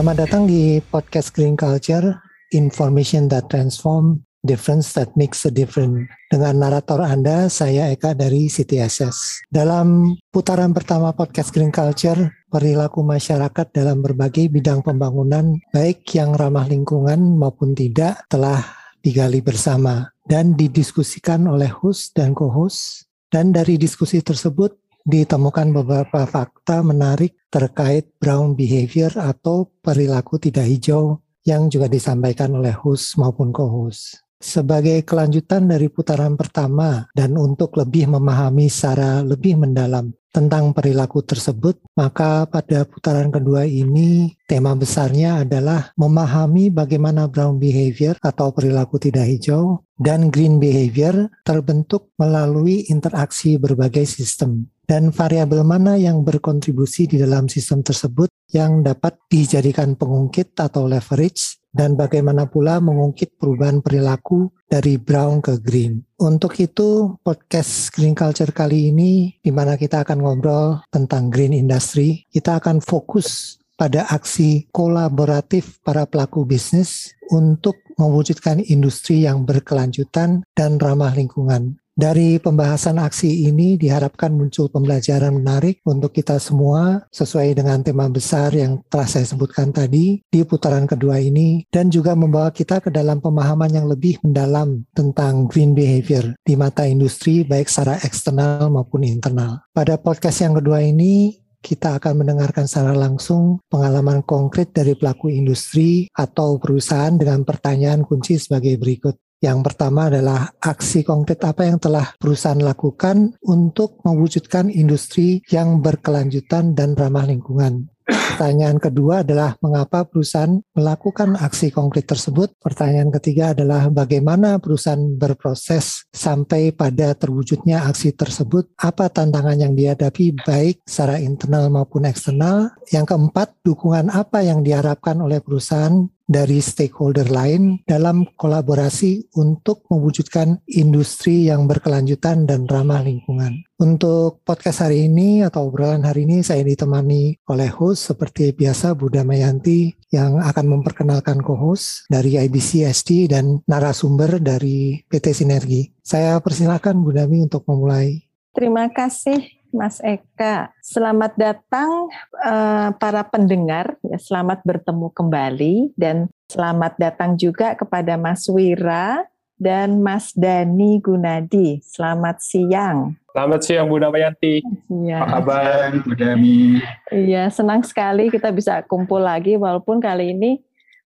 Selamat datang di podcast Green Culture, Information that Transform, Difference that Makes a Difference. Dengan narator Anda, saya Eka dari CTSS. Dalam putaran pertama podcast Green Culture, perilaku masyarakat dalam berbagai bidang pembangunan, baik yang ramah lingkungan maupun tidak, telah digali bersama dan didiskusikan oleh host dan co-host. Dan dari diskusi tersebut, ditemukan beberapa fakta menarik terkait brown behavior atau perilaku tidak hijau yang juga disampaikan oleh host maupun co-host. Sebagai kelanjutan dari putaran pertama dan untuk lebih memahami secara lebih mendalam tentang perilaku tersebut, maka pada putaran kedua ini tema besarnya adalah memahami bagaimana brown behavior atau perilaku tidak hijau dan green behavior terbentuk melalui interaksi berbagai sistem dan variabel mana yang berkontribusi di dalam sistem tersebut yang dapat dijadikan pengungkit atau leverage dan bagaimana pula mengungkit perubahan perilaku dari brown ke green. Untuk itu, podcast Green Culture kali ini, di mana kita akan ngobrol tentang green industry, kita akan fokus pada aksi kolaboratif para pelaku bisnis untuk mewujudkan industri yang berkelanjutan dan ramah lingkungan. Dari pembahasan aksi ini diharapkan muncul pembelajaran menarik untuk kita semua sesuai dengan tema besar yang telah saya sebutkan tadi di putaran kedua ini dan juga membawa kita ke dalam pemahaman yang lebih mendalam tentang green behavior di mata industri baik secara eksternal maupun internal. Pada podcast yang kedua ini kita akan mendengarkan secara langsung pengalaman konkret dari pelaku industri atau perusahaan dengan pertanyaan kunci sebagai berikut. Yang pertama adalah aksi konkret apa yang telah perusahaan lakukan untuk mewujudkan industri yang berkelanjutan dan ramah lingkungan. Pertanyaan kedua adalah mengapa perusahaan melakukan aksi konkret tersebut. Pertanyaan ketiga adalah bagaimana perusahaan berproses sampai pada terwujudnya aksi tersebut. Apa tantangan yang dihadapi baik secara internal maupun eksternal. Yang keempat, dukungan apa yang diharapkan oleh perusahaan dari stakeholder lain dalam kolaborasi untuk mewujudkan industri yang berkelanjutan dan ramah lingkungan. Untuk podcast hari ini atau obrolan hari ini saya ditemani oleh host seperti biasa Buda Mayanti yang akan memperkenalkan co-host dari IBC SD dan narasumber dari PT Sinergi. Saya persilakan Budami untuk memulai. Terima kasih Mas Eka. Selamat datang uh, para pendengar, ya, selamat bertemu kembali dan selamat datang juga kepada Mas Wira dan Mas Dani Gunadi. Selamat siang. Selamat siang Bu Damayanti. Ya. Apa kabar Bu Dami? Iya, senang sekali kita bisa kumpul lagi walaupun kali ini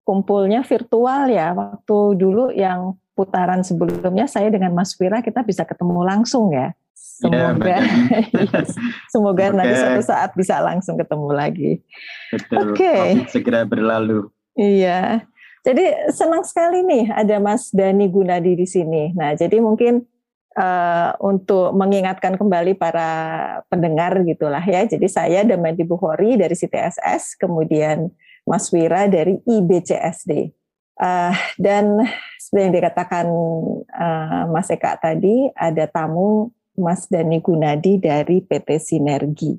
kumpulnya virtual ya. Waktu dulu yang putaran sebelumnya saya dengan Mas Wira kita bisa ketemu langsung ya. Semoga, ya, yes, semoga okay. nanti suatu saat bisa langsung ketemu lagi. Oke. Okay. Segera berlalu. Iya. Jadi senang sekali nih ada Mas Dani Gunadi di sini. Nah, jadi mungkin uh, untuk mengingatkan kembali para pendengar gitulah ya. Jadi saya Damadi Bukhori dari CTSS, kemudian Mas Wira dari IBCSD. Uh, eh, dan seperti yang dikatakan uh, Mas Eka tadi, ada tamu Mas Dani Gunadi dari PT Sinergi.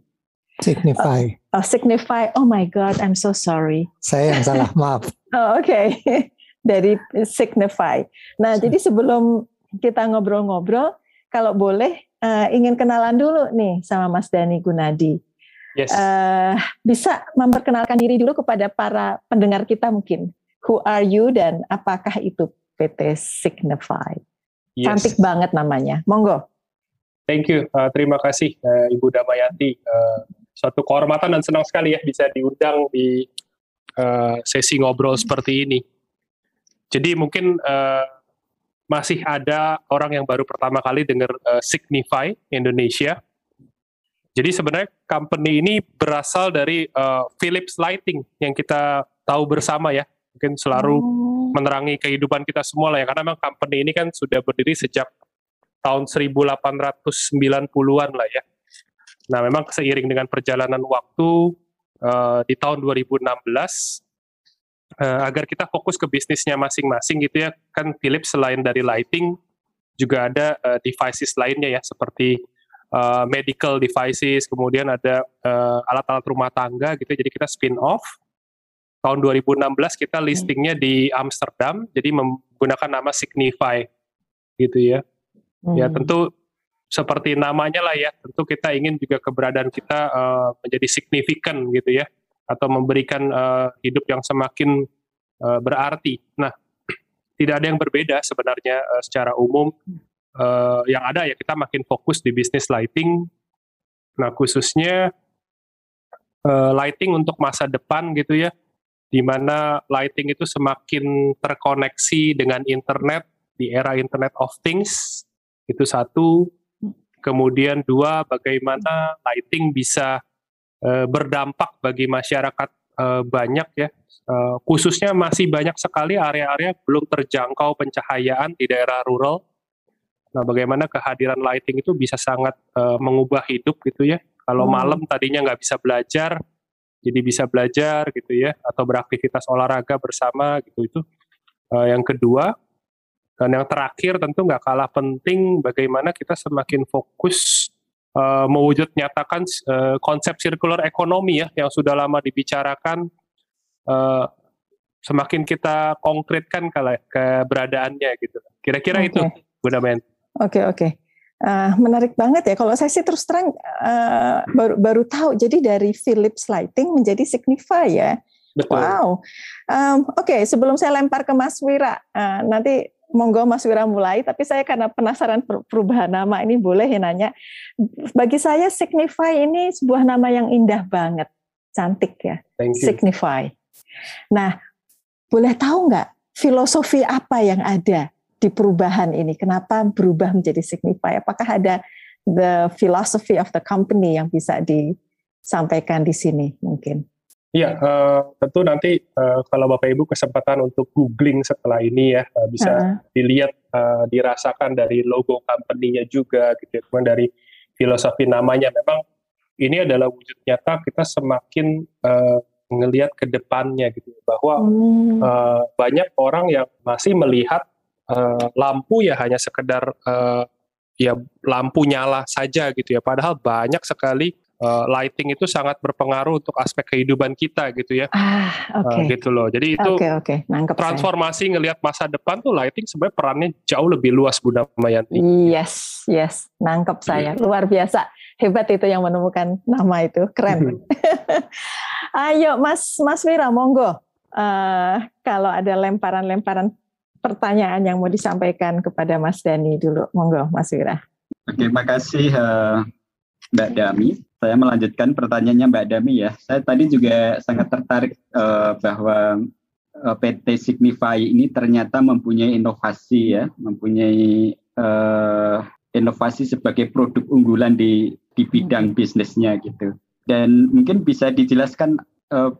Signify. Uh, oh, Signify. Oh my God, I'm so sorry. Saya yang salah, maaf. oh, Oke, okay. dari Signify. Nah, jadi sebelum kita ngobrol-ngobrol, kalau boleh uh, ingin kenalan dulu nih sama Mas Dani Gunadi. Yes. Uh, bisa memperkenalkan diri dulu kepada para pendengar kita mungkin. Who are you dan apakah itu PT Signify? Yes. Cantik banget namanya. Monggo. Thank you, uh, terima kasih uh, Ibu Damayanti. Uh, suatu kehormatan dan senang sekali ya bisa diundang di uh, sesi ngobrol seperti ini. Jadi mungkin uh, masih ada orang yang baru pertama kali dengar uh, Signify Indonesia. Jadi sebenarnya company ini berasal dari uh, Philips Lighting yang kita tahu bersama ya, mungkin selalu oh. menerangi kehidupan kita semua lah ya, karena memang company ini kan sudah berdiri sejak tahun 1890-an lah ya. Nah, memang seiring dengan perjalanan waktu uh, di tahun 2016 uh, eh, agar kita fokus ke bisnisnya masing-masing gitu ya, kan Philips selain dari lighting juga ada uh, devices lainnya ya seperti uh, medical devices, kemudian ada alat-alat uh, rumah tangga gitu. Jadi kita spin off tahun 2016 kita listingnya di Amsterdam, jadi menggunakan nama Signify, gitu ya. Hmm. Ya tentu seperti namanya lah ya, tentu kita ingin juga keberadaan kita uh, menjadi signifikan gitu ya, atau memberikan uh, hidup yang semakin uh, berarti. Nah, tidak ada yang berbeda sebenarnya uh, secara umum. Uh, yang ada ya kita makin fokus di bisnis lighting. Nah, khususnya uh, lighting untuk masa depan gitu ya, di mana lighting itu semakin terkoneksi dengan internet di era Internet of Things itu satu Kemudian dua, bagaimana lighting bisa uh, berdampak bagi masyarakat uh, banyak ya, uh, khususnya masih banyak sekali area-area belum terjangkau pencahayaan di daerah rural. Nah, bagaimana kehadiran lighting itu bisa sangat uh, mengubah hidup gitu ya. Kalau hmm. malam tadinya nggak bisa belajar, jadi bisa belajar gitu ya, atau beraktivitas olahraga bersama gitu itu. Uh, yang kedua, dan yang terakhir tentu nggak kalah penting bagaimana kita semakin fokus uh, mewujud nyatakan uh, konsep circular economy ya yang sudah lama dibicarakan uh, semakin kita konkretkan kalau keberadaannya gitu. Kira-kira okay. itu Bu Damen. Oke okay, oke. Okay. Uh, menarik banget ya. Kalau saya sih terus terang uh, baru baru tahu. Jadi dari Philips Lighting menjadi Signify ya. Betul. Wow. Um, Oke, okay, sebelum saya lempar ke Mas Wira, uh, nanti monggo Mas Wira mulai, tapi saya karena penasaran perubahan nama ini boleh ya nanya. Bagi saya Signify ini sebuah nama yang indah banget, cantik ya. Signify. Nah, boleh tahu nggak filosofi apa yang ada di perubahan ini? Kenapa berubah menjadi Signify? Apakah ada the philosophy of the company yang bisa disampaikan di sini mungkin? Iya, uh, tentu nanti uh, kalau Bapak Ibu kesempatan untuk googling setelah ini ya uh, bisa uh. dilihat, uh, dirasakan dari logo company-nya juga gitu, ya. kemudian dari filosofi namanya. Memang ini adalah wujud nyata kita semakin uh, ngelihat ke depannya gitu, bahwa hmm. uh, banyak orang yang masih melihat uh, lampu ya hanya sekedar uh, ya lampu nyala saja gitu ya, padahal banyak sekali uh, lighting itu sangat berpengaruh untuk aspek kehidupan kita gitu ya. Ah, oke. Okay. Uh, gitu loh. Jadi itu okay, okay. Nangkep transformasi saya. ngelihat masa depan tuh lighting sebenarnya perannya jauh lebih luas Bunda Mayanti. Yes, yes, nangkep saya. Luar biasa. Hebat itu yang menemukan nama itu. Keren. Ayo Mas Mas Wira, monggo. Uh, kalau ada lemparan-lemparan pertanyaan yang mau disampaikan kepada Mas Dani dulu, monggo Mas Wira. Oke, makasih uh, Mbak Dami saya melanjutkan pertanyaannya Mbak Dami ya. Saya tadi juga sangat tertarik uh, bahwa uh, eh, PT Signify ini ternyata mempunyai inovasi ya, mempunyai uh, inovasi sebagai produk unggulan di di bidang bisnisnya gitu. Dan mungkin bisa dijelaskan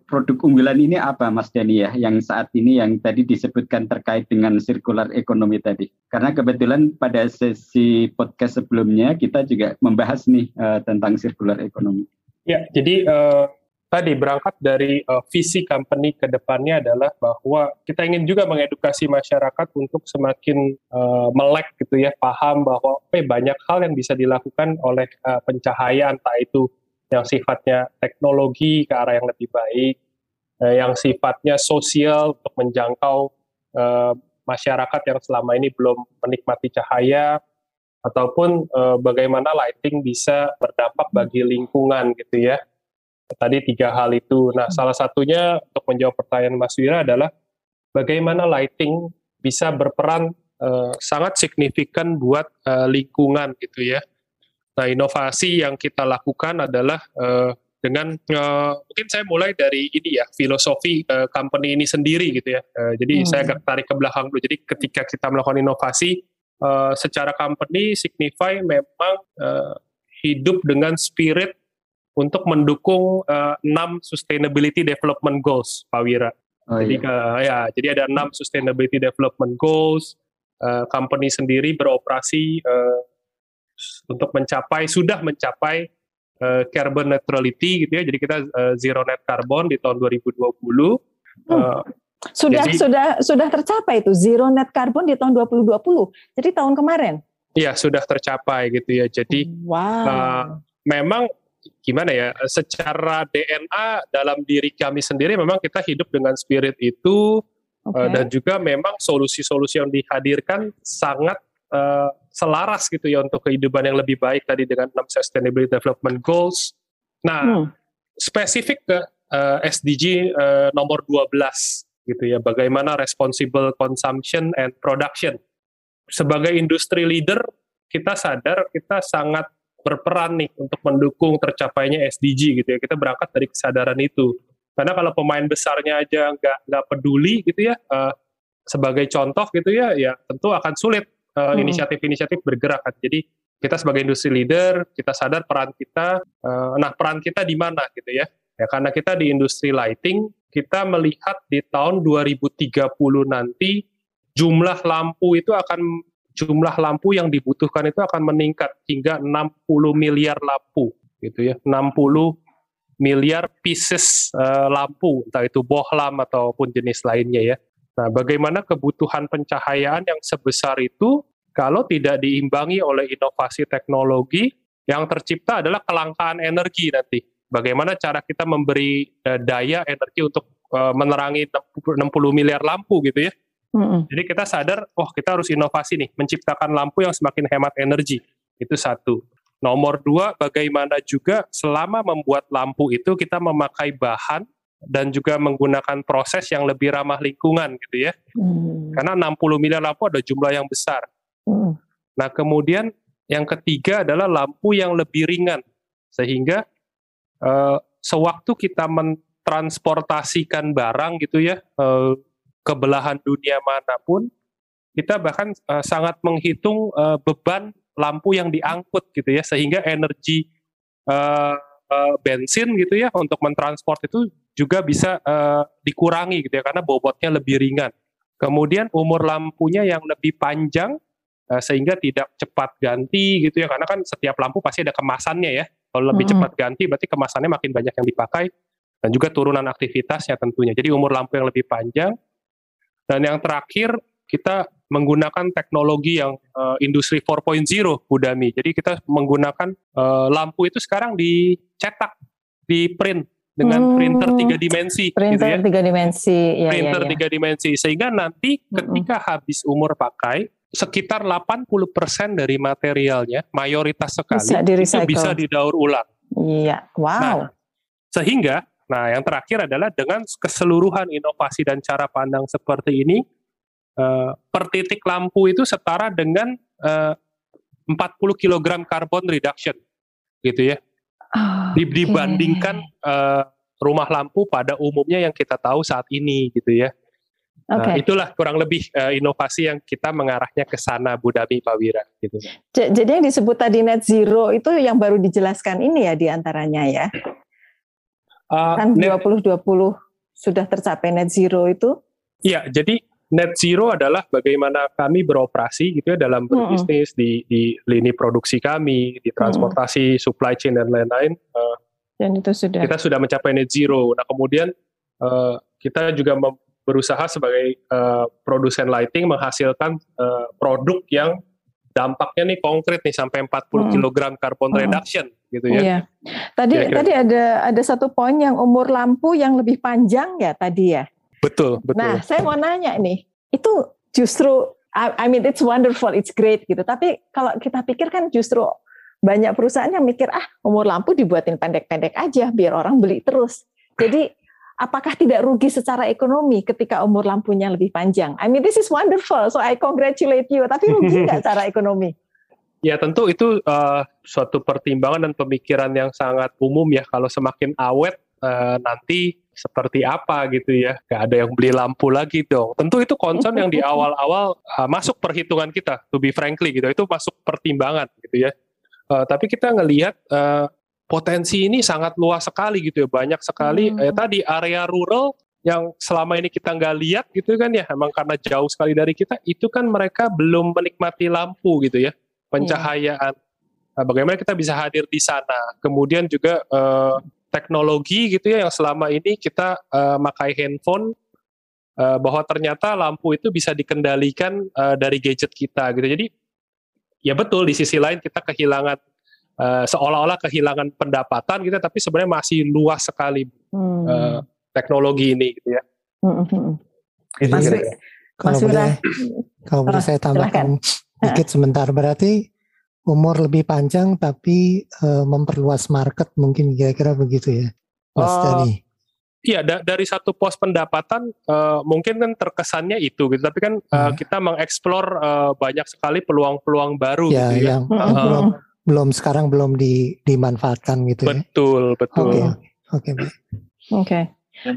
produk unggulan ini apa Mas Dani ya yang saat ini yang tadi disebutkan terkait dengan circular economy tadi. Karena kebetulan pada sesi podcast sebelumnya kita juga membahas nih uh, tentang circular economy. Ya, jadi uh, tadi berangkat dari uh, visi company ke depannya adalah bahwa kita ingin juga mengedukasi masyarakat untuk semakin uh, melek gitu ya, paham bahwa eh, banyak hal yang bisa dilakukan oleh uh, pencahayaan, entah itu yang sifatnya teknologi ke arah yang lebih baik, eh, yang sifatnya sosial untuk menjangkau eh, masyarakat yang selama ini belum menikmati cahaya, ataupun eh, bagaimana lighting bisa berdampak bagi lingkungan gitu ya. Tadi tiga hal itu. Nah, salah satunya untuk menjawab pertanyaan Mas Wira adalah bagaimana lighting bisa berperan eh, sangat signifikan buat eh, lingkungan gitu ya Nah, inovasi yang kita lakukan adalah uh, dengan uh, mungkin saya mulai dari ini ya filosofi uh, company ini sendiri gitu ya. Uh, jadi hmm. saya agak tarik ke belakang dulu. Jadi ketika kita melakukan inovasi uh, secara company Signify memang uh, hidup dengan spirit untuk mendukung uh, 6 sustainability development goals, Pak Wira. Oh, jadi iya. uh, ya, jadi ada enam sustainability development goals. Uh, company sendiri beroperasi uh, untuk mencapai sudah mencapai uh, carbon neutrality gitu ya. Jadi kita uh, zero net carbon di tahun 2020. Hmm. Uh, sudah jadi, sudah sudah tercapai itu zero net carbon di tahun 2020. Jadi tahun kemarin. Iya, sudah tercapai gitu ya. Jadi wow. uh, memang gimana ya secara DNA dalam diri kami sendiri memang kita hidup dengan spirit itu okay. uh, dan juga memang solusi-solusi yang dihadirkan sangat uh, selaras gitu ya untuk kehidupan yang lebih baik tadi dengan enam Sustainable Development Goals. Nah, hmm. spesifik ke uh, SDG uh, nomor 12 gitu ya, bagaimana responsible consumption and production. Sebagai industri leader, kita sadar kita sangat berperan nih untuk mendukung tercapainya SDG gitu ya. Kita berangkat dari kesadaran itu. Karena kalau pemain besarnya aja nggak nggak peduli gitu ya, uh, sebagai contoh gitu ya, ya tentu akan sulit uh, inisiatif-inisiatif bergerak. Kan. Jadi kita sebagai industri leader, kita sadar peran kita. Uh, nah peran kita di mana gitu ya? Ya karena kita di industri lighting, kita melihat di tahun 2030 nanti jumlah lampu itu akan jumlah lampu yang dibutuhkan itu akan meningkat hingga 60 miliar lampu gitu ya 60 miliar pieces uh, lampu entah itu bohlam ataupun jenis lainnya ya nah bagaimana kebutuhan pencahayaan yang sebesar itu kalau tidak diimbangi oleh inovasi teknologi yang tercipta adalah kelangkaan energi nanti bagaimana cara kita memberi uh, daya energi untuk uh, menerangi 60 miliar lampu gitu ya Mm-hmm. Jadi kita sadar, oh kita harus inovasi nih, menciptakan lampu yang semakin hemat energi. Itu satu. Nomor dua, bagaimana juga selama membuat lampu itu kita memakai bahan dan juga menggunakan proses yang lebih ramah lingkungan gitu ya. Mm. Karena 60 miliar lampu ada jumlah yang besar. Mm. Nah kemudian yang ketiga adalah lampu yang lebih ringan. Sehingga uh, sewaktu kita mentransportasikan barang gitu ya, uh, ke belahan dunia mana pun, kita bahkan uh, sangat menghitung uh, beban lampu yang diangkut gitu ya, sehingga energi uh, uh, bensin gitu ya untuk mentransport itu juga bisa uh, dikurangi gitu ya, karena bobotnya lebih ringan. Kemudian umur lampunya yang lebih panjang uh, sehingga tidak cepat ganti gitu ya, karena kan setiap lampu pasti ada kemasannya ya. Kalau lebih hmm. cepat ganti berarti kemasannya makin banyak yang dipakai dan juga turunan aktivitasnya tentunya. Jadi umur lampu yang lebih panjang, dan yang terakhir kita menggunakan teknologi yang uh, industri 4.0 Budami. Jadi kita menggunakan uh, lampu itu sekarang dicetak, di print dengan hmm, printer tiga dimensi. Gitu printer gitu ya. tiga dimensi. Ya, printer ya, ya. tiga dimensi. Sehingga nanti ketika hmm. habis umur pakai, sekitar 80% dari materialnya, mayoritas sekali, bisa itu bisa didaur ulang. Iya, wow. Nah, sehingga Nah, yang terakhir adalah dengan keseluruhan inovasi dan cara pandang seperti ini, uh, per titik lampu itu setara dengan uh, 40 kg carbon reduction, gitu ya. Oh, Dibandingkan uh, rumah lampu pada umumnya yang kita tahu saat ini, gitu ya. Okay. Nah, itulah kurang lebih uh, inovasi yang kita mengarahnya ke sana, Budami Pak Wira. Gitu. Jadi yang disebut tadi net zero itu yang baru dijelaskan ini ya di antaranya ya? Uh, kan 2020 sudah tercapai net zero itu? Iya, jadi net zero adalah bagaimana kami beroperasi gitu ya dalam berbisnis mm -hmm. di di lini produksi kami, di transportasi, mm -hmm. supply chain dan lain-lain. Uh, dan itu sudah kita sudah mencapai net zero. Nah kemudian uh, kita juga berusaha sebagai uh, produsen lighting menghasilkan uh, produk yang dampaknya nih konkret nih sampai 40 hmm. kg carbon hmm. reduction gitu ya. Iya. Tadi Kira-kira. tadi ada ada satu poin yang umur lampu yang lebih panjang ya tadi ya. Betul, betul. Nah, saya mau nanya nih, itu justru I mean it's wonderful, it's great gitu. Tapi kalau kita pikir kan justru banyak perusahaan yang mikir ah umur lampu dibuatin pendek-pendek aja biar orang beli terus. Jadi apakah tidak rugi secara ekonomi ketika umur lampunya lebih panjang? I mean this is wonderful, so I congratulate you. Tapi rugi nggak secara ekonomi? Ya tentu itu uh, suatu pertimbangan dan pemikiran yang sangat umum ya. Kalau semakin awet uh, nanti seperti apa gitu ya, gak ada yang beli lampu lagi dong. Tentu itu concern yang di awal-awal uh, masuk perhitungan kita, to be frankly gitu. Itu masuk pertimbangan gitu ya. Uh, tapi kita ngelihat uh, potensi ini sangat luas sekali gitu ya banyak sekali hmm. eh, tadi area rural yang selama ini kita nggak lihat gitu kan ya emang karena jauh sekali dari kita itu kan mereka belum menikmati lampu gitu ya pencahayaan hmm. nah, bagaimana kita bisa hadir di sana kemudian juga eh, teknologi gitu ya yang selama ini kita eh, makai handphone eh, bahwa ternyata lampu itu bisa dikendalikan eh, dari gadget kita gitu jadi ya betul di sisi lain kita kehilangan uh, seolah-olah kehilangan pendapatan gitu tapi sebenarnya masih luas sekali hmm. uh, teknologi ini gitu ya. Hmm. hmm, hmm. Mas, kalau boleh, kalau boleh oh, saya tambahkan dikit sebentar berarti umur lebih panjang tapi uh, memperluas market mungkin kira-kira begitu ya, Mas uh, Dani. Iya, da dari satu pos pendapatan uh, mungkin kan terkesannya itu gitu, tapi kan uh, hmm. kita mengeksplor uh, banyak sekali peluang-peluang baru ya, gitu ya. Yang uh, belum belum sekarang belum di, dimanfaatkan gitu betul, ya. Betul, betul. Oke, oke. Oke.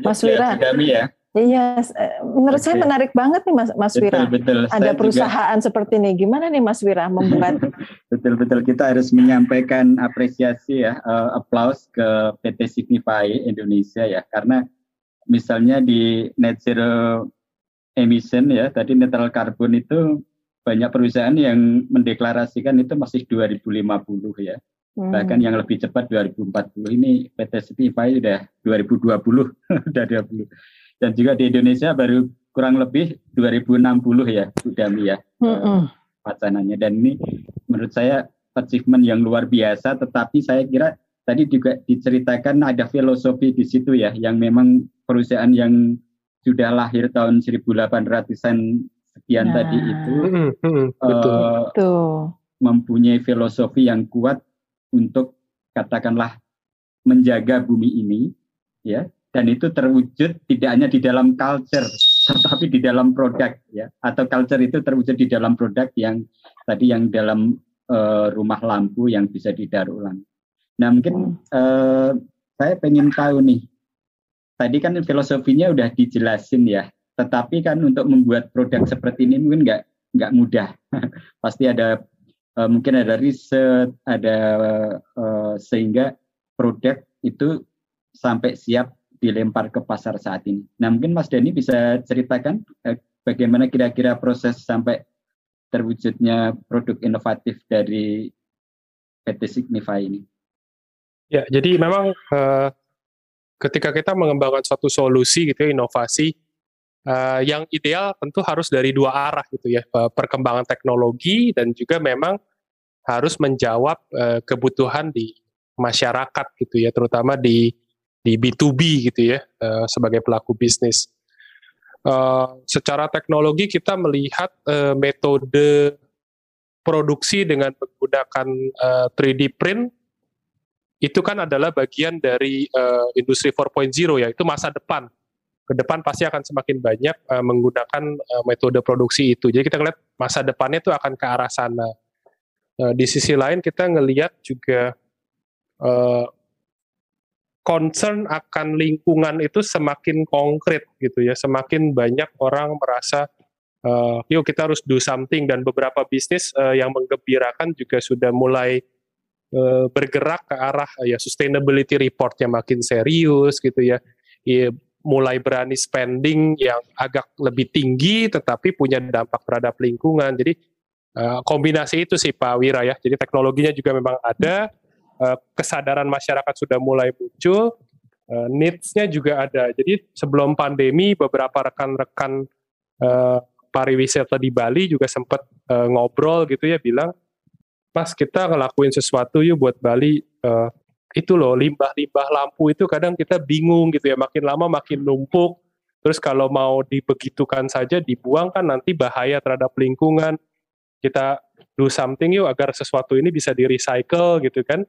Mas Wira. Ya. Iya, eh, menurut okay. saya menarik banget nih Mas Mas Wira. Betul, betul. Ada saya perusahaan juga, seperti ini. Gimana nih Mas Wira membuat? betul betul kita harus menyampaikan apresiasi ya, uh, applause ke PT Signify Indonesia ya, karena misalnya di net zero emission ya, tadi netral carbon itu banyak perusahaan yang mendeklarasikan itu masih 2050 ya. Hmm. Bahkan yang lebih cepat 2040 ini PT Signify sudah 2020 sudah 20 dan juga di Indonesia baru kurang lebih 2060 ya sudah ya mm wacananya dan ini menurut saya achievement yang luar biasa tetapi saya kira tadi juga diceritakan ada filosofi di situ ya yang memang perusahaan yang sudah lahir tahun 1800-an sekian nah. tadi itu uh, mempunyai filosofi yang kuat untuk katakanlah menjaga bumi ini ya dan itu terwujud tidak hanya di dalam culture tetapi di dalam produk ya. Atau culture itu terwujud di dalam produk yang tadi yang dalam uh, rumah lampu yang bisa didaur ulang. Nah mungkin uh, saya pengen tahu nih. Tadi kan filosofinya udah dijelasin ya. Tetapi kan untuk membuat produk seperti ini mungkin nggak nggak mudah. Pasti ada uh, mungkin ada riset ada uh, sehingga produk itu sampai siap dilempar ke pasar saat ini. Nah mungkin Mas Dani bisa ceritakan eh, bagaimana kira-kira proses sampai terwujudnya produk inovatif dari PT Signify ini. Ya, jadi memang eh, ketika kita mengembangkan suatu solusi gitu ya, inovasi eh, yang ideal tentu harus dari dua arah gitu ya, perkembangan teknologi dan juga memang harus menjawab eh, kebutuhan di masyarakat gitu ya, terutama di di B2B gitu ya uh, sebagai pelaku bisnis. Uh, secara teknologi kita melihat uh, metode produksi dengan menggunakan uh, 3D print itu kan adalah bagian dari uh, industri 4.0 ya itu masa depan. Ke depan pasti akan semakin banyak uh, menggunakan uh, metode produksi itu. Jadi kita lihat masa depannya itu akan ke arah sana. Uh, di sisi lain kita ngelihat juga uh, concern akan lingkungan itu semakin konkret gitu ya, semakin banyak orang merasa uh, yuk kita harus do something dan beberapa bisnis uh, yang menggembirakan juga sudah mulai uh, bergerak ke arah uh, ya sustainability report yang makin serius gitu ya. ya mulai berani spending yang agak lebih tinggi tetapi punya dampak terhadap lingkungan. Jadi kombinasi itu sih Pak Wira ya. Jadi teknologinya juga memang ada, kesadaran masyarakat sudah mulai muncul, uh, needs-nya juga ada. Jadi sebelum pandemi beberapa rekan-rekan uh, pariwisata di Bali juga sempat ngobrol gitu ya bilang, Mas kita ngelakuin sesuatu yuk buat Bali. Itu loh limbah-limbah lampu itu kadang kita bingung gitu ya. Makin lama makin numpuk. Terus kalau mau dibegitukan saja dibuang kan nanti bahaya terhadap lingkungan. Kita do something yuk agar sesuatu ini bisa di recycle gitu kan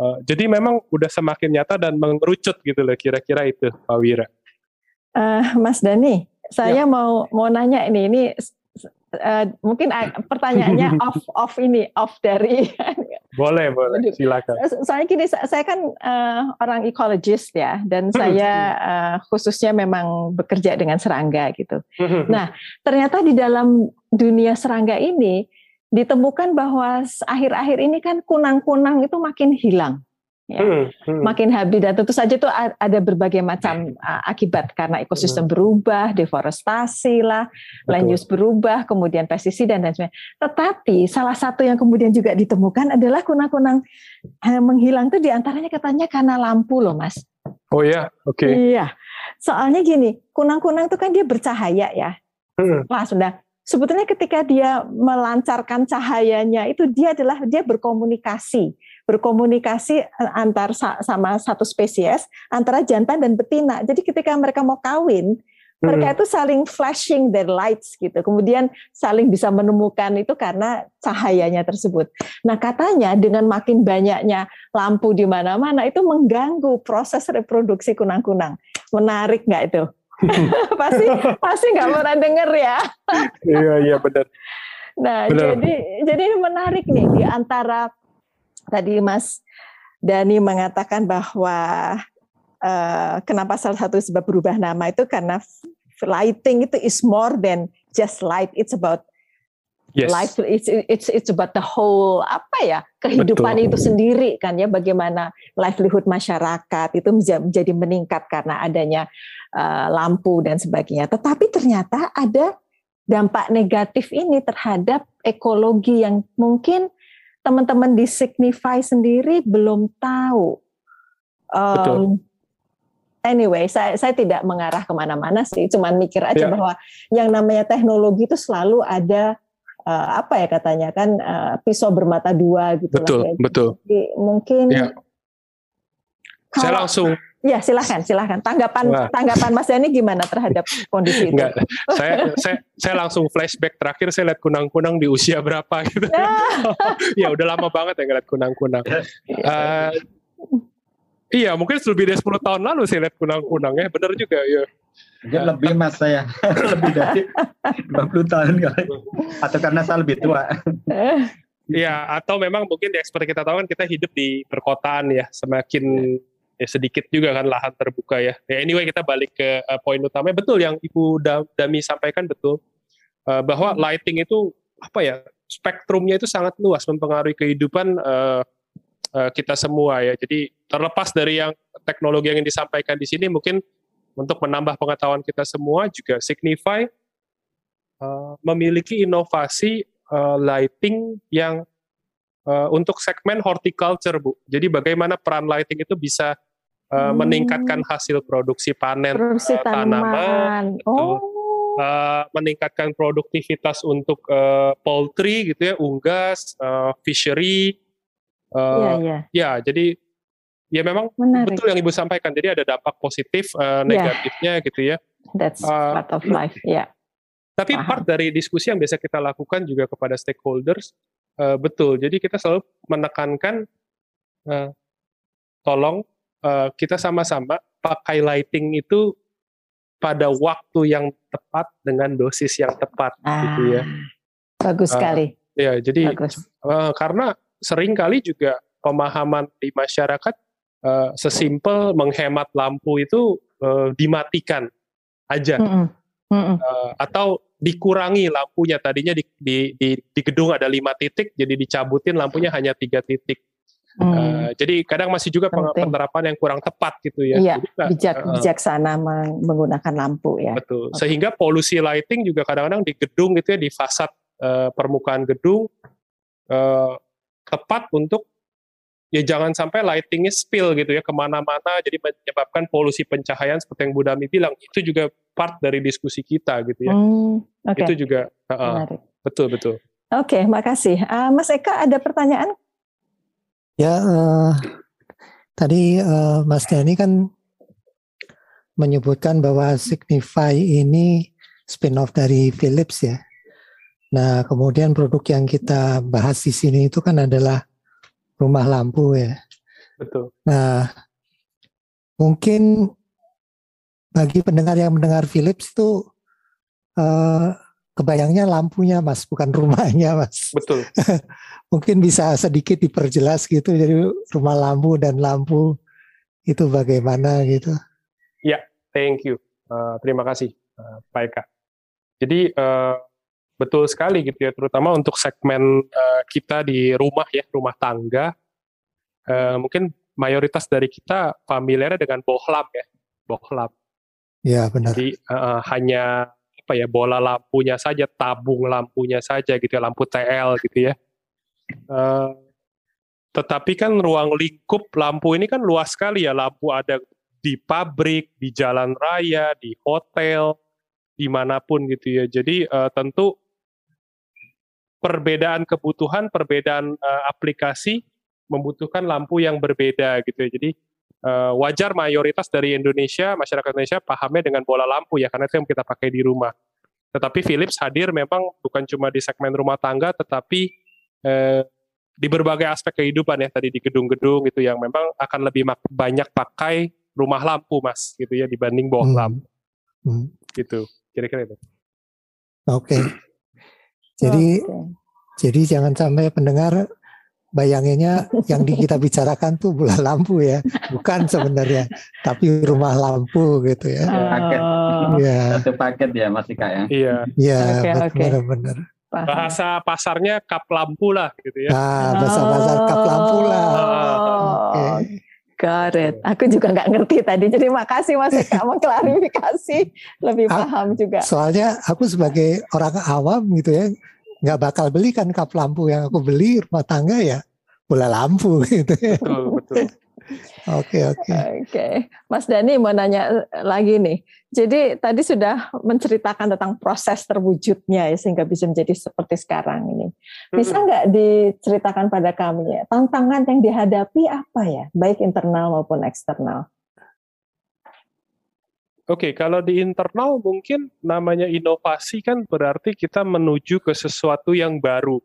Uh, jadi memang udah semakin nyata dan mengerucut gitu loh kira-kira itu Pak Wira. Uh, Mas Dani, saya ya. mau mau nanya ini ini uh, mungkin pertanyaannya off off ini off dari boleh boleh silakan. Soalnya gini saya kan uh, orang ekologis ya dan hmm, saya uh, khususnya memang bekerja dengan serangga gitu. Hmm, nah ternyata di dalam dunia serangga ini ditemukan bahwa akhir-akhir ini kan kunang-kunang itu makin hilang. Ya. Hmm, hmm. makin habis dan tentu saja itu ada berbagai macam uh, akibat karena ekosistem hmm. berubah, deforestasi lah, land use berubah, kemudian pestisida dan sebagainya. Tetapi salah satu yang kemudian juga ditemukan adalah kunang-kunang uh, menghilang itu di antaranya katanya karena lampu loh, mas. Oh ya, oke. Okay. Iya, soalnya gini, kunang-kunang itu kan dia bercahaya ya. Hmm. Wah sudah sebetulnya ketika dia melancarkan cahayanya itu dia adalah dia berkomunikasi berkomunikasi eh, antar sama satu spesies antara jantan dan betina. Jadi ketika mereka mau kawin, mereka itu saling flashing their lights gitu. Kemudian saling bisa menemukan itu karena cahayanya tersebut. Nah, katanya dengan makin banyaknya lampu di mana-mana itu mengganggu proses reproduksi kunang-kunang. Menarik nggak itu? pasti pasti nggak pernah denger ya. iya iya benar. Nah, benar. jadi jadi ini menarik nih di antara tadi Mas Dani mengatakan bahwa uh, kenapa salah satu sebab berubah nama itu karena lighting itu is more than just light. It's about yes. life. It's it's it's about the whole apa ya kehidupan Betul. itu sendiri kan ya. Bagaimana livelihood masyarakat itu menjadi meningkat karena adanya lampu dan sebagainya. Tetapi ternyata ada dampak negatif ini terhadap ekologi yang mungkin teman-teman di Signify sendiri belum tahu. Um, Betul anyway, saya saya tidak mengarah ke mana-mana sih, cuman mikir aja yeah. bahwa yang namanya teknologi itu selalu ada uh, apa ya katanya kan uh, pisau bermata dua gitu betul, lah. Ya. Betul, Jadi mungkin. Kalau, saya langsung. Ya silahkan, silahkan. Tanggapan Wah. tanggapan Mas Yani gimana terhadap kondisi itu? Enggak, saya saya saya langsung flashback terakhir saya lihat kunang-kunang di usia berapa gitu. ya udah lama banget ya ngeliat kunang-kunang. Uh, Iya, mungkin lebih dari 10 tahun lalu saya lihat kunang-kunang ya, benar juga ya. Mungkin lebih mas saya, lebih dari 20 tahun kali. Atau karena saya lebih tua. Iya, atau memang mungkin ya seperti kita tahu kan kita hidup di perkotaan ya, semakin ya sedikit juga kan lahan terbuka ya. ya anyway kita balik ke uh, poin utama. Betul yang Ibu Dami sampaikan betul uh, bahwa lighting itu apa ya spektrumnya itu sangat luas mempengaruhi kehidupan uh, uh, kita semua ya. Jadi terlepas dari yang teknologi yang disampaikan di sini, mungkin untuk menambah pengetahuan kita semua juga Signify uh, memiliki inovasi uh, lighting yang uh, untuk segmen horticulture, Bu. Jadi bagaimana peran lighting itu bisa uh, hmm. meningkatkan hasil produksi panen produksi uh, tanaman, oh. uh, meningkatkan produktivitas untuk uh, poultry gitu ya, unggas, uh, fishery. Uh, ya, ya. ya, jadi ya memang Menarik. betul yang ibu sampaikan. Jadi ada dampak positif, uh, negatifnya yeah. gitu ya. That's uh, part of life, ya. Yeah. Tapi Paham. part dari diskusi yang biasa kita lakukan juga kepada stakeholders, uh, betul. Jadi kita selalu menekankan, uh, tolong uh, kita sama-sama pakai lighting itu pada waktu yang tepat dengan dosis yang tepat, ah, gitu ya. Bagus uh, sekali. Ya, jadi bagus. Uh, karena sering kali juga pemahaman di masyarakat uh, sesimpel menghemat lampu itu uh, dimatikan aja. Mm -mm. Mm -mm. Uh, atau dikurangi lampunya tadinya di, di, di, di gedung ada lima titik jadi dicabutin lampunya hanya tiga titik hmm. uh, jadi kadang masih juga Penting. penerapan yang kurang tepat gitu ya. Iya, jadi, bijak uh, bijaksana menggunakan lampu ya. Betul. Okay. sehingga polusi lighting juga kadang-kadang di gedung gitu ya di fasad uh, permukaan gedung uh, tepat untuk ya jangan sampai lightingnya spill gitu ya ke mana-mana. Jadi menyebabkan polusi pencahayaan seperti yang Bu Dami bilang. Itu juga part dari diskusi kita gitu ya. Hmm, okay. itu juga uh, betul betul. Oke okay, makasih. Uh, Mas Eka ada pertanyaan ya uh, tadi uh, Mas Dani kan menyebutkan bahwa Signify ini spin-off dari Philips ya nah kemudian produk yang kita bahas di sini itu kan adalah rumah lampu ya. Betul. Nah, mungkin bagi pendengar yang mendengar Philips itu eh, kebayangnya lampunya mas, bukan rumahnya mas. Betul. mungkin bisa sedikit diperjelas gitu, jadi rumah lampu dan lampu itu bagaimana gitu. Ya, thank you. Uh, terima kasih uh, Pak Eka. Jadi uh, Betul sekali gitu ya, terutama untuk segmen uh, kita di rumah ya, rumah tangga. Uh, mungkin mayoritas dari kita familiar dengan bohlam ya, bohlam. Ya benar. Jadi uh, hanya apa ya bola lampunya saja, tabung lampunya saja gitu ya, lampu TL gitu ya. Uh, tetapi kan ruang lingkup lampu ini kan luas sekali ya, lampu ada di pabrik, di jalan raya, di hotel, di mana pun gitu ya. Jadi uh, tentu perbedaan kebutuhan, perbedaan uh, aplikasi membutuhkan lampu yang berbeda gitu ya. Jadi uh, wajar mayoritas dari Indonesia, masyarakat Indonesia pahamnya dengan bola lampu ya, karena itu yang kita pakai di rumah. Tetapi Philips hadir memang bukan cuma di segmen rumah tangga, tetapi uh, di berbagai aspek kehidupan ya tadi di gedung-gedung itu yang memang akan lebih banyak pakai rumah lampu mas gitu ya dibanding bawah hmm. lampu hmm. gitu kira-kira itu. Oke. Okay. Jadi okay. jadi jangan sampai pendengar bayanginnya yang di kita bicarakan tuh bola lampu ya, bukan sebenarnya, tapi rumah lampu gitu ya. Paket. Iya. Satu paket ya Mas Ika ya. Iya. Iya, okay, okay. benar-benar. Bahasa pasarnya kap lampu lah gitu ya. Nah, bahasa pasar kap lampu lah. Oh. Okay. Got it. Aku juga nggak ngerti tadi. Jadi makasih Mas Eka mengklarifikasi lebih paham juga. Soalnya aku sebagai orang awam gitu ya, nggak bakal beli kan kap lampu yang aku beli rumah tangga ya bola lampu gitu ya. Betul, betul. Oke oke. Oke, Mas Dani mau nanya lagi nih. Jadi tadi sudah menceritakan tentang proses terwujudnya ya sehingga bisa menjadi seperti sekarang ini. Bisa nggak diceritakan pada kami ya tantangan yang dihadapi apa ya, baik internal maupun eksternal? Oke, okay, kalau di internal mungkin namanya inovasi kan berarti kita menuju ke sesuatu yang baru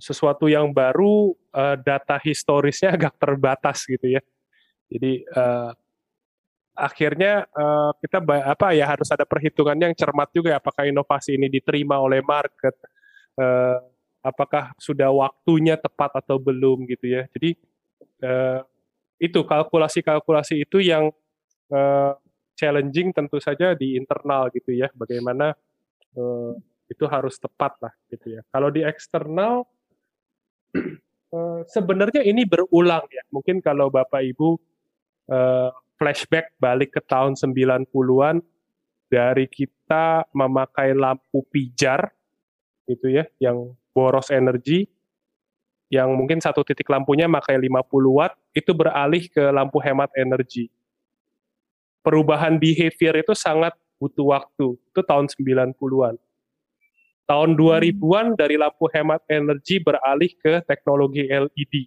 sesuatu yang baru uh, data historisnya agak terbatas gitu ya. Jadi uh, akhirnya uh, kita apa ya harus ada perhitungan yang cermat juga ya, apakah inovasi ini diterima oleh market, uh, apakah sudah waktunya tepat atau belum gitu ya. Jadi uh, itu kalkulasi-kalkulasi itu yang uh, challenging tentu saja di internal gitu ya. Bagaimana uh, itu harus tepat lah gitu ya. Kalau di eksternal uh, sebenarnya ini berulang ya. Mungkin kalau Bapak Ibu uh, flashback balik ke tahun 90-an dari kita memakai lampu pijar gitu ya yang boros energi yang mungkin satu titik lampunya pakai 50 watt itu beralih ke lampu hemat energi perubahan behavior itu sangat butuh waktu. Itu tahun 90-an. Tahun 2000-an dari lampu hemat energi beralih ke teknologi LED.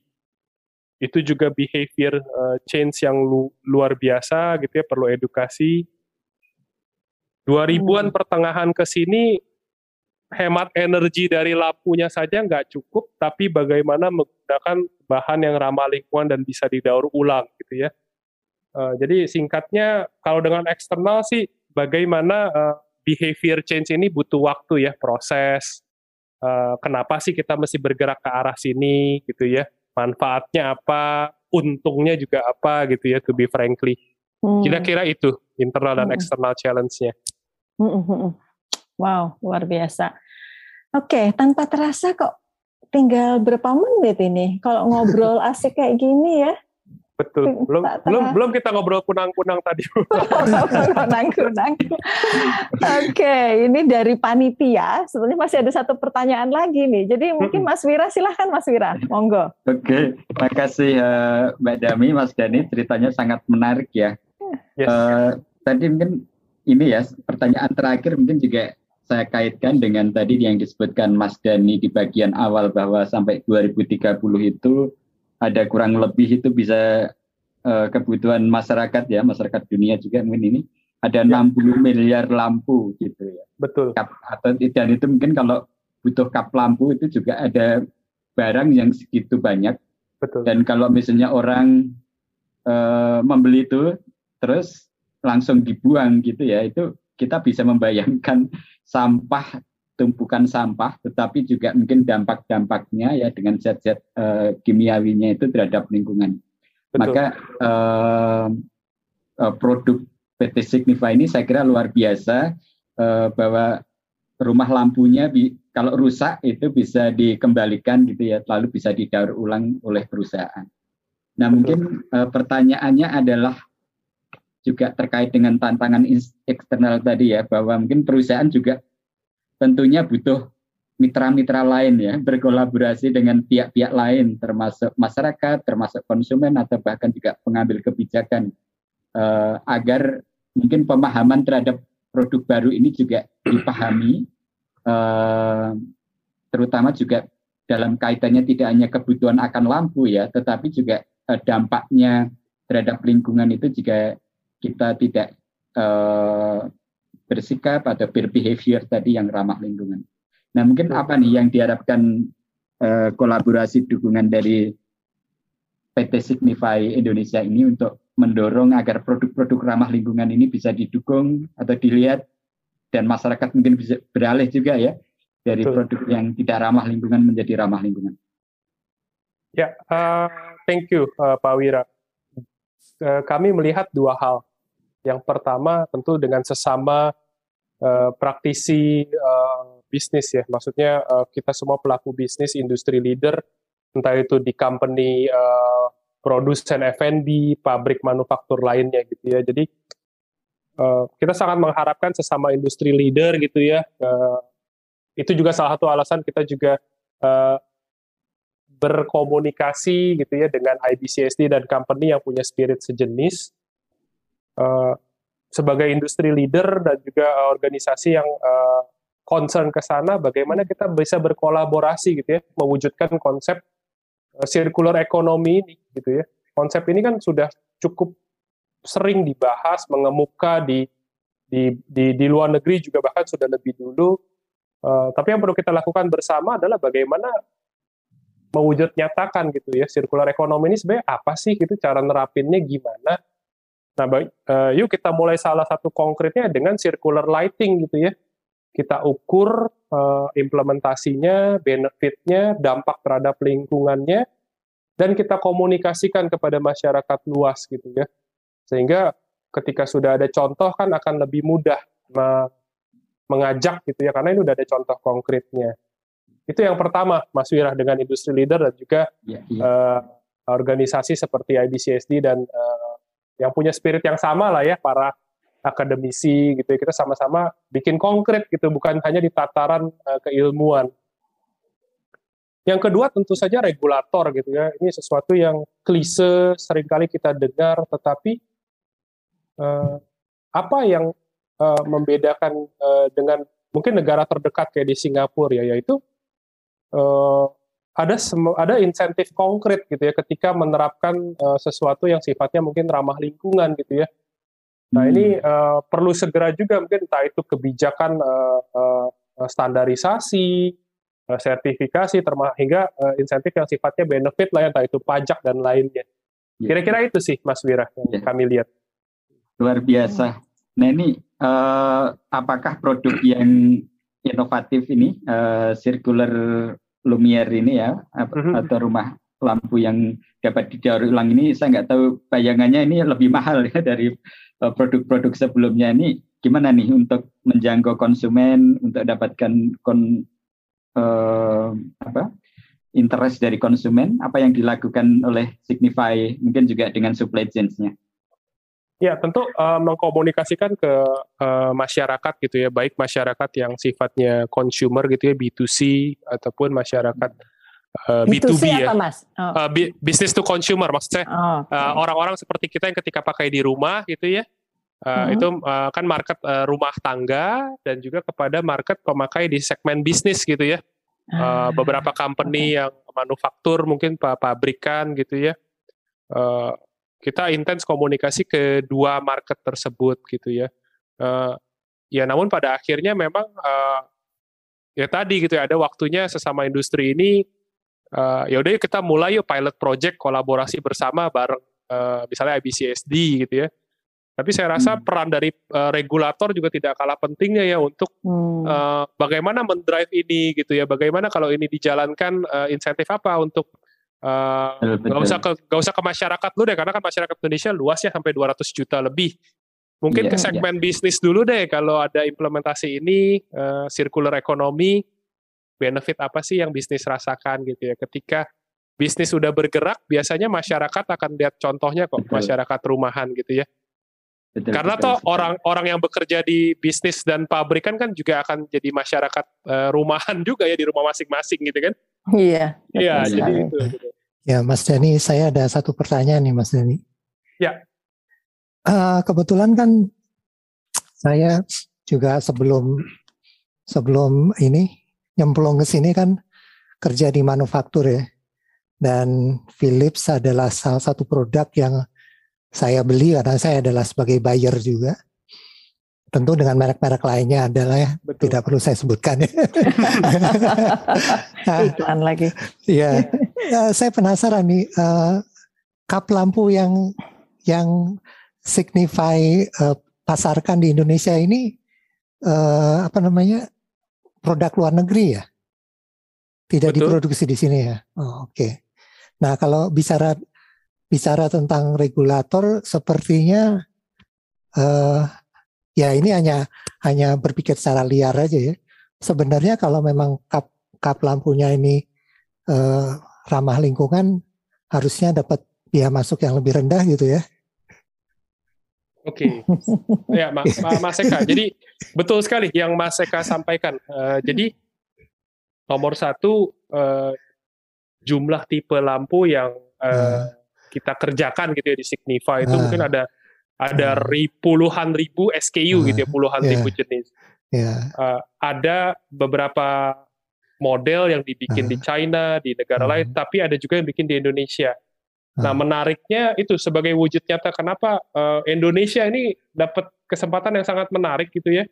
Itu juga behavior uh, change yang lu, luar biasa gitu ya, perlu edukasi. 2000-an hmm. pertengahan ke sini hemat energi dari lampunya saja nggak cukup, tapi bagaimana menggunakan bahan yang ramah lingkungan dan bisa didaur ulang gitu ya. Uh, jadi singkatnya kalau dengan eksternal sih bagaimana uh, behavior change ini butuh waktu ya proses. Uh, kenapa sih kita mesti bergerak ke arah sini gitu ya? Manfaatnya apa? Untungnya juga apa gitu ya? To be frankly, hmm. kira-kira itu internal dan hmm. eksternal challenge-nya. Hmm, hmm, hmm. Wow, luar biasa. Oke, tanpa terasa kok tinggal berapa menit ini kalau ngobrol asik kayak gini ya. Betul. Belum belum belum kita ngobrol kunang-kunang tadi. kunang-kunang. Oke, ini dari panitia. Sebenarnya masih ada satu pertanyaan lagi nih. Jadi mungkin Mas Wira silahkan Mas Wira, monggo. Oke, makasih uh, Mbak Dami, Mas Dani. Ceritanya sangat menarik ya. Yes. Uh, tadi mungkin ini ya pertanyaan terakhir mungkin juga saya kaitkan dengan tadi yang disebutkan Mas Dani di bagian awal bahwa sampai 2030 itu ada kurang lebih itu bisa uh, kebutuhan masyarakat ya masyarakat dunia juga mungkin ini ada ya. 60 miliar lampu gitu ya. Betul. Kap, atau dan itu mungkin kalau butuh kap lampu itu juga ada barang yang segitu banyak. Betul. Dan kalau misalnya orang uh, membeli itu terus langsung dibuang gitu ya, itu kita bisa membayangkan sampah tumpukan sampah, tetapi juga mungkin dampak-dampaknya ya dengan zat-zat uh, kimiawinya itu terhadap lingkungan. Betul. Maka uh, uh, produk PT Signify ini saya kira luar biasa uh, bahwa rumah lampunya bi kalau rusak itu bisa dikembalikan gitu ya, lalu bisa didaur ulang oleh perusahaan. Nah Betul. mungkin uh, pertanyaannya adalah juga terkait dengan tantangan eksternal tadi ya, bahwa mungkin perusahaan juga tentunya butuh mitra-mitra lain ya, berkolaborasi dengan pihak-pihak lain, termasuk masyarakat, termasuk konsumen atau bahkan juga pengambil kebijakan uh, agar mungkin pemahaman terhadap produk baru ini juga dipahami, uh, terutama juga dalam kaitannya tidak hanya kebutuhan akan lampu ya, tetapi juga uh, dampaknya terhadap lingkungan itu jika kita tidak uh, bersikap atau berbehavior tadi yang ramah lingkungan. Nah mungkin apa nih yang diharapkan uh, kolaborasi dukungan dari PT Signify Indonesia ini untuk mendorong agar produk-produk ramah lingkungan ini bisa didukung atau dilihat dan masyarakat mungkin bisa beralih juga ya dari Betul. produk yang tidak ramah lingkungan menjadi ramah lingkungan. Ya, uh, thank you uh, Pak Wira. Uh, kami melihat dua hal. Yang pertama tentu dengan sesama uh, praktisi uh, bisnis ya, maksudnya uh, kita semua pelaku bisnis, industri leader, entah itu di company uh, produsen F&B, pabrik manufaktur lainnya gitu ya. Jadi uh, kita sangat mengharapkan sesama industri leader gitu ya. Uh, itu juga salah satu alasan kita juga uh, berkomunikasi gitu ya dengan IBCSD dan company yang punya spirit sejenis uh, sebagai industri leader dan juga organisasi yang uh, concern ke sana bagaimana kita bisa berkolaborasi gitu ya mewujudkan konsep uh, circular economy ini gitu ya. Konsep ini kan sudah cukup sering dibahas mengemuka di di di, di luar negeri juga bahkan sudah lebih dulu. Uh, tapi yang perlu kita lakukan bersama adalah bagaimana mewujud nyatakan gitu ya sirkular ekonomi ini sebenarnya apa sih gitu cara nerapinnya gimana nah baik, uh, yuk kita mulai salah satu konkretnya dengan circular lighting gitu ya. Kita ukur uh, implementasinya benefitnya dampak terhadap lingkungannya dan kita komunikasikan kepada masyarakat luas gitu ya. Sehingga ketika sudah ada contoh kan akan lebih mudah mengajak gitu ya karena ini udah ada contoh konkretnya. Itu yang pertama, Mas Wirah dengan industri leader dan juga ya, ya. Uh, organisasi seperti IBCSD dan uh, yang punya spirit yang sama lah ya para akademisi gitu ya kita sama-sama bikin konkret gitu bukan hanya di tataran uh, keilmuan. Yang kedua tentu saja regulator gitu ya ini sesuatu yang klise sering kali kita dengar tetapi uh, apa yang uh, membedakan uh, dengan mungkin negara terdekat kayak di Singapura ya yaitu uh, ada ada insentif konkret gitu ya ketika menerapkan uh, sesuatu yang sifatnya mungkin ramah lingkungan gitu ya. Nah hmm. ini uh, perlu segera juga mungkin entah itu kebijakan uh, uh, standarisasi, uh, sertifikasi, termasuk hingga uh, insentif yang sifatnya benefit lah ya, entah itu pajak dan lainnya. Ya. Kira-kira itu sih Mas Wira yang ya. kami lihat. Luar biasa. Nah ini uh, apakah produk yang inovatif ini uh, circular Lumiere ini ya mhm. atau rumah lampu yang dapat didaur ulang ini saya nggak tahu bayangannya ini lebih mahal ya dari eh, produk-produk sebelumnya ini gimana nih untuk menjangkau konsumen untuk dapatkan kon, uh, apa interest dari konsumen apa yang dilakukan oleh Signify mungkin juga dengan supply chains-nya. Ya, tentu uh, mengkomunikasikan ke uh, masyarakat gitu ya, baik masyarakat yang sifatnya consumer gitu ya, B2C ataupun masyarakat uh, B2B, B2B ya. Apa, Mas? Oh. Uh, business to consumer maksudnya. Oh, okay. uh, orang-orang seperti kita yang ketika pakai di rumah gitu ya. Uh, hmm. itu uh, kan market uh, rumah tangga dan juga kepada market pemakai di segmen bisnis gitu ya. Uh, beberapa company okay. yang manufaktur mungkin pabrikan gitu ya. Uh, kita intens komunikasi ke dua market tersebut gitu ya. Uh, ya namun pada akhirnya memang uh, ya tadi gitu ya ada waktunya sesama industri ini uh, ya udah kita mulai yuk pilot project kolaborasi bersama bareng uh, misalnya IBCSD gitu ya. Tapi saya rasa hmm. peran dari uh, regulator juga tidak kalah pentingnya ya untuk hmm. uh, bagaimana mendrive ini gitu ya. Bagaimana kalau ini dijalankan uh, insentif apa untuk Uh, gak usah ke gak usah ke masyarakat dulu deh karena kan masyarakat Indonesia luas ya sampai 200 juta lebih. Mungkin yeah, ke iya. segmen yeah. bisnis dulu deh kalau ada implementasi ini uh, circular economy benefit apa sih yang bisnis rasakan gitu ya. Ketika bisnis sudah bergerak biasanya masyarakat akan lihat contohnya kok betul. masyarakat rumahan gitu ya. Betul, Karena betul, toh orang-orang yang bekerja di bisnis dan pabrikan kan juga akan jadi masyarakat uh, rumahan juga ya di rumah masing-masing gitu kan. Iya. Iya, jadi itu. Gitu. Ya, Mas Dani, saya ada satu pertanyaan nih, Mas Dani. Ya. Uh, kebetulan kan saya juga sebelum sebelum ini nyemplung ke sini kan kerja di manufaktur ya. Dan Philips adalah salah satu produk yang saya beli karena saya adalah sebagai buyer juga. Tentu dengan merek-merek lainnya adalah ya, Betul. tidak perlu saya sebutkan ya. Iklan lagi. Iya, ya, saya penasaran nih uh, kap lampu yang yang signify uh, pasarkan di Indonesia ini uh, apa namanya produk luar negeri ya? Tidak Betul. diproduksi di sini ya? Oh, Oke. Okay. Nah kalau bicara bicara tentang regulator, sepertinya uh, ya ini hanya hanya berpikir secara liar aja ya. Sebenarnya kalau memang kap kap lampunya ini uh, ramah lingkungan, harusnya dapat biaya masuk yang lebih rendah gitu ya. Oke, okay. ya Ma, Ma, Mas Eka. Jadi betul sekali yang Mas Eka sampaikan. Uh, jadi nomor satu uh, jumlah tipe lampu yang uh, kita kerjakan gitu ya di Signify itu uh. mungkin ada ada uh. puluhan ribu SKU uh. gitu ya, puluhan yeah. ribu jenis. Yeah. Uh, ada beberapa model yang dibikin uh. di China, di negara uh. lain, tapi ada juga yang bikin di Indonesia. Nah, hmm. menariknya itu sebagai wujud nyata kenapa uh, Indonesia ini dapat kesempatan yang sangat menarik gitu ya.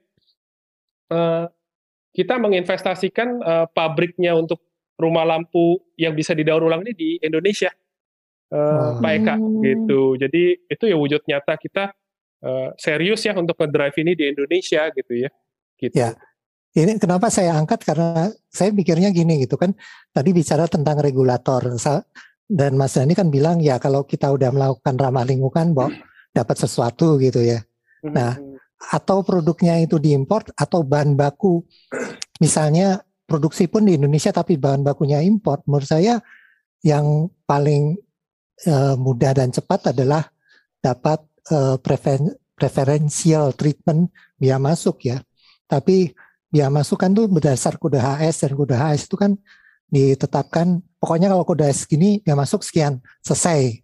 Uh, kita menginvestasikan uh, pabriknya untuk rumah lampu yang bisa didaur ulang ini di Indonesia, uh, hmm. Pak Eka gitu. Jadi itu ya wujud nyata kita uh, serius ya untuk ngedrive ini di Indonesia gitu ya. Gitu. Ya. Ini kenapa saya angkat karena saya pikirnya gini gitu kan. Tadi bicara tentang regulator dan Mas Dani kan bilang ya kalau kita udah melakukan ramah lingkungan, Bo, dapat sesuatu gitu ya. Hmm. Nah, atau produknya itu diimpor atau bahan baku, misalnya produksi pun di Indonesia tapi bahan bakunya impor, menurut saya yang paling uh, mudah dan cepat adalah dapat uh, preferen preferential treatment biaya masuk ya. Tapi biaya masuk kan tuh berdasar kode HS dan kode HS itu kan ditetapkan pokoknya kalau kode segini ya masuk sekian selesai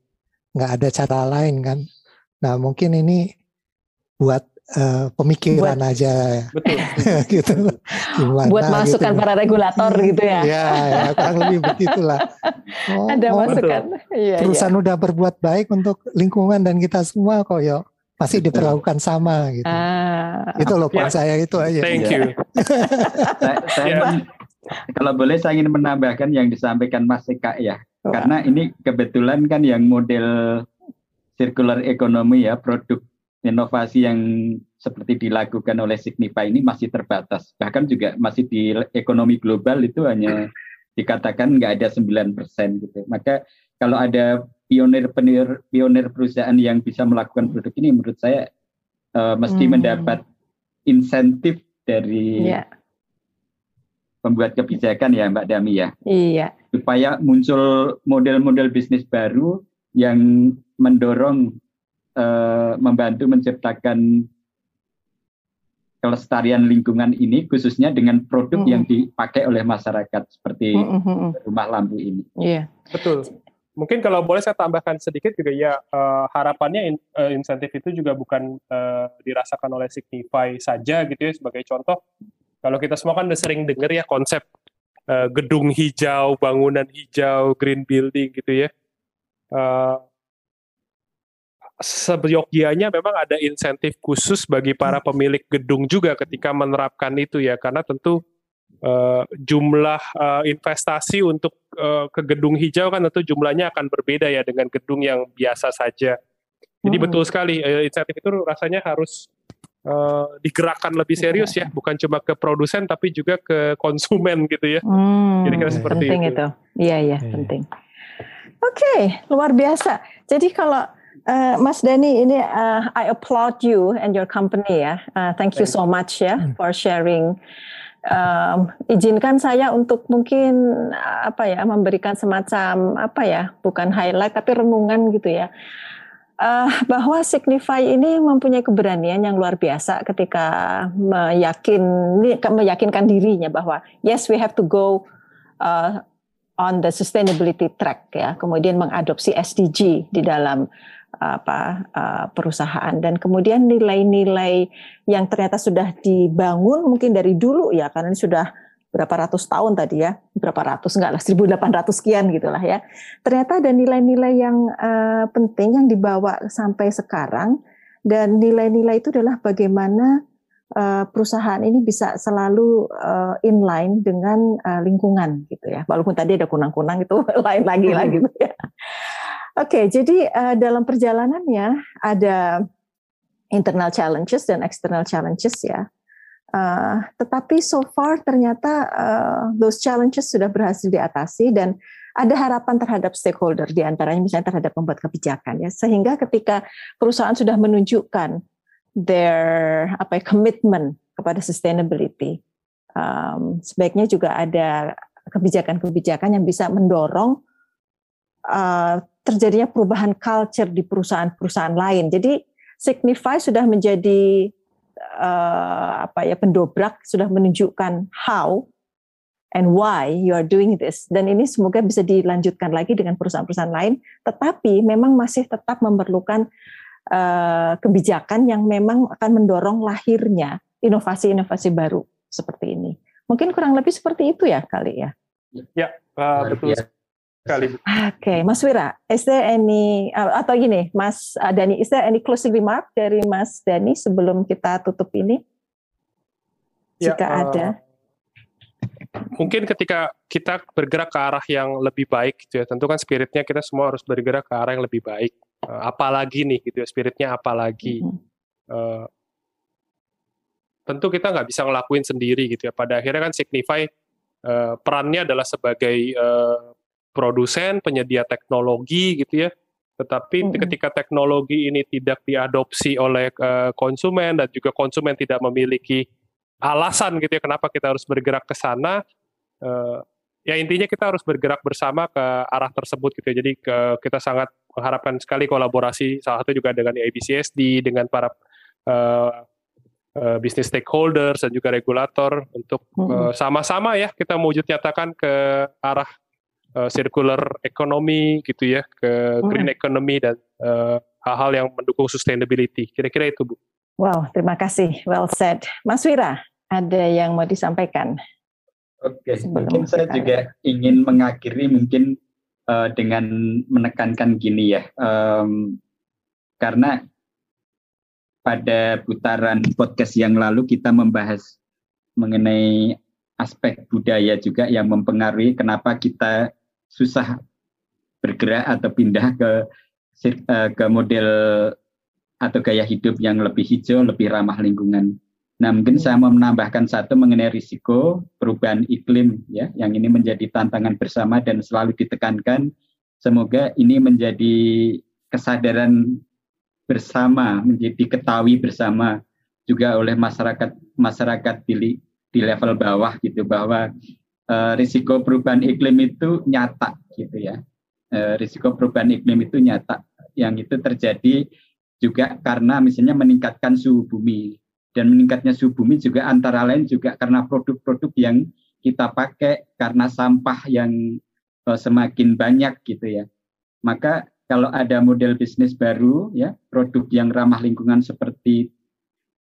nggak ada cara lain kan nah mungkin ini buat uh, pemikiran buat, aja betul gitu Gimana, buat masukan gitu. para regulator gitu ya ya, ya kurang lebih begitulah oh, ada oh, masukan iya, perusahaan iya. udah berbuat baik untuk lingkungan dan kita semua kok yo pasti diperlakukan sama gitu. Ah, itu loh ya. saya itu aja. Thank you. saya, saya ya. Kalau boleh saya ingin menambahkan yang disampaikan Mas Eka ya. Oh. Karena ini kebetulan kan yang model circular economy ya, produk inovasi yang seperti dilakukan oleh Signify ini masih terbatas. Bahkan juga masih di ekonomi global itu hanya dikatakan nggak ada 9% gitu. Maka kalau ada pionir-pionir pionir perusahaan yang bisa melakukan produk ini menurut saya uh, mesti hmm. mendapat insentif dari yeah pembuat kebijakan ya Mbak Dami ya. Iya. Supaya muncul model-model bisnis baru yang mendorong uh, membantu menciptakan kelestarian lingkungan ini khususnya dengan produk mm -hmm. yang dipakai oleh masyarakat seperti mm -hmm. rumah lampu ini. Iya. Betul. Mungkin kalau boleh saya tambahkan sedikit juga ya uh, harapannya in, uh, insentif itu juga bukan uh, dirasakan oleh Signify saja gitu ya sebagai contoh kalau kita semua kan udah sering dengar ya konsep uh, gedung hijau, bangunan hijau, green building gitu ya. Uh, seyogianya memang ada insentif khusus bagi para pemilik gedung juga ketika menerapkan itu ya karena tentu uh, jumlah uh, investasi untuk uh, ke gedung hijau kan tentu jumlahnya akan berbeda ya dengan gedung yang biasa saja. Jadi hmm. betul sekali uh, insentif itu rasanya harus uh, digerakkan lebih serius ya, bukan cuma ke produsen tapi juga ke konsumen gitu ya. Hmm, Jadi kira seperti penting itu. Iya iya hmm. penting. Oke, okay, luar biasa. Jadi kalau uh, Mas Dani ini uh, I applaud you and your company ya. Uh, thank you so much ya hmm. for sharing. Um, izinkan saya untuk mungkin apa ya memberikan semacam apa ya bukan highlight tapi renungan gitu ya uh, bahwa Signify ini mempunyai keberanian yang luar biasa ketika meyakin meyakinkan dirinya bahwa yes we have to go uh, on the sustainability track ya, kemudian mengadopsi SDG di dalam apa uh, perusahaan dan kemudian nilai-nilai yang ternyata sudah dibangun mungkin dari dulu ya karena ini sudah berapa ratus tahun tadi ya, berapa ratus enggak lah 1800 sekian gitulah ya. Ternyata ada nilai-nilai yang uh, penting yang dibawa sampai sekarang dan nilai-nilai itu adalah bagaimana uh, perusahaan ini bisa selalu uh, inline dengan uh, lingkungan gitu ya. Walaupun tadi ada kunang-kunang itu lain lagi lah gitu ya. Oke, okay, jadi uh, dalam perjalanannya ada internal challenges dan external challenges ya. Uh, tetapi so far ternyata uh, those challenges sudah berhasil diatasi dan ada harapan terhadap stakeholder di antaranya misalnya terhadap pembuat kebijakan ya sehingga ketika perusahaan sudah menunjukkan their apa ya, commitment kepada sustainability um, sebaiknya juga ada kebijakan-kebijakan yang bisa mendorong uh, terjadinya perubahan culture di perusahaan-perusahaan lain. Jadi Signify sudah menjadi uh, apa ya pendobrak sudah menunjukkan how and why you are doing this. Dan ini semoga bisa dilanjutkan lagi dengan perusahaan-perusahaan lain tetapi memang masih tetap memerlukan uh, kebijakan yang memang akan mendorong lahirnya inovasi-inovasi baru seperti ini. Mungkin kurang lebih seperti itu ya kali ya ya uh, betul sekali. Oke, okay. Mas Wira, is there any uh, atau gini, Mas uh, Dani, is there any closing remark dari Mas Dani sebelum kita tutup ini? Ya, Jika uh, ada. Mungkin ketika kita bergerak ke arah yang lebih baik gitu ya, tentu kan spiritnya kita semua harus bergerak ke arah yang lebih baik. Uh, apalagi nih gitu ya, spiritnya apalagi. Mm -hmm. uh, tentu kita nggak bisa ngelakuin sendiri gitu ya. Pada akhirnya kan Signify uh, perannya adalah sebagai uh, produsen, penyedia teknologi gitu ya. Tetapi mm -hmm. ketika teknologi ini tidak diadopsi oleh uh, konsumen dan juga konsumen tidak memiliki alasan gitu ya kenapa kita harus bergerak ke sana, uh, ya intinya kita harus bergerak bersama ke arah tersebut gitu ya. Jadi ke, kita sangat mengharapkan sekali kolaborasi salah satu juga dengan ABCSD dengan para uh, uh, bisnis stakeholders dan juga regulator untuk sama-sama uh, ya kita mewujud nyatakan ke arah uh, circular economy gitu ya ke hmm. green economy dan eh, hal-hal yang mendukung sustainability. Kira-kira itu Bu. Wow, terima kasih. Well said. Mas Wira, ada yang mau disampaikan? Oke, okay. mungkin saya juga ingin mengakhiri mungkin uh, dengan menekankan gini ya, um, karena pada putaran podcast yang lalu kita membahas mengenai aspek budaya juga yang mempengaruhi kenapa kita susah bergerak atau pindah ke eh, ke model atau gaya hidup yang lebih hijau, lebih ramah lingkungan. Nah, mungkin saya mau menambahkan satu mengenai risiko perubahan iklim ya, yang ini menjadi tantangan bersama dan selalu ditekankan. Semoga ini menjadi kesadaran bersama, menjadi ketahui bersama juga oleh masyarakat masyarakat di, di level bawah gitu bahwa uh, risiko perubahan iklim itu nyata gitu ya. Uh, risiko perubahan iklim itu nyata yang itu terjadi juga karena misalnya meningkatkan suhu bumi dan meningkatnya suhu bumi juga antara lain juga karena produk-produk yang kita pakai karena sampah yang uh, semakin banyak gitu ya. Maka kalau ada model bisnis baru ya, produk yang ramah lingkungan seperti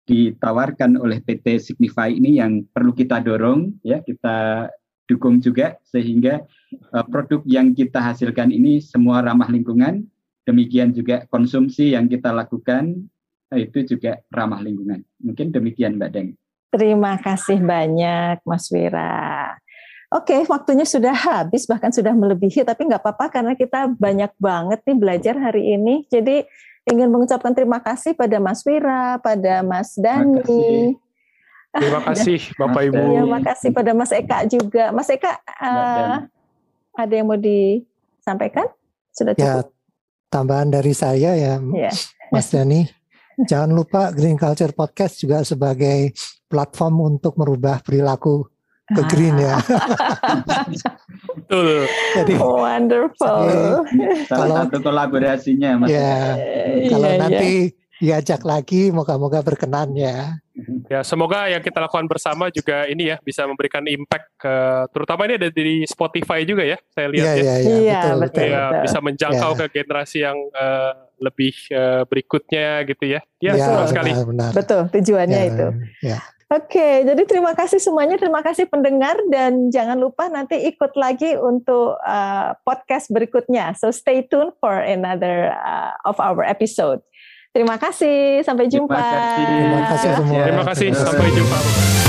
ditawarkan oleh PT Signify ini yang perlu kita dorong ya, kita dukung juga sehingga uh, produk yang kita hasilkan ini semua ramah lingkungan. Demikian juga konsumsi yang kita lakukan uh, itu juga ramah lingkungan. Mungkin demikian Mbak Deng. Terima kasih banyak Mas Wira. Oke, waktunya sudah habis, bahkan sudah melebihi, tapi nggak apa-apa karena kita banyak banget nih belajar hari ini. Jadi ingin mengucapkan terima kasih pada Mas Wira, pada Mas Dani, Terima kasih Bapak Ibu. Terima kasih pada Mas Eka juga. Mas Eka, uh, ada yang mau disampaikan? Sudah ya, cukup? Ya, tambahan dari saya ya, ya. Mas Dani. Jangan lupa Green Culture Podcast juga sebagai platform untuk merubah perilaku ke ah. green ya. Betul. Jadi wonderful. Jadi, kalau satu kolaborasinya Mas. Ya, kalau ya, nanti diajak lagi moga-moga berkenan ya. Mhm. Ya, semoga yang kita lakukan bersama juga ini ya bisa memberikan impact ke terutama ini ada di Spotify juga ya. Saya lihat yeah, ya. Iya, yeah, yeah, betul, betul, ya, betul. bisa menjangkau yeah. ke generasi yang uh, lebih uh, berikutnya gitu ya. Iya, ya, yeah, benar sekali. Benar. Betul, tujuannya yeah, itu. Yeah. Oke, okay, jadi terima kasih semuanya, terima kasih pendengar dan jangan lupa nanti ikut lagi untuk uh, podcast berikutnya. So stay tuned for another uh, of our episode. Terima kasih, sampai jumpa. Terima kasih, Terima kasih semua. Terima kasih, sampai jumpa.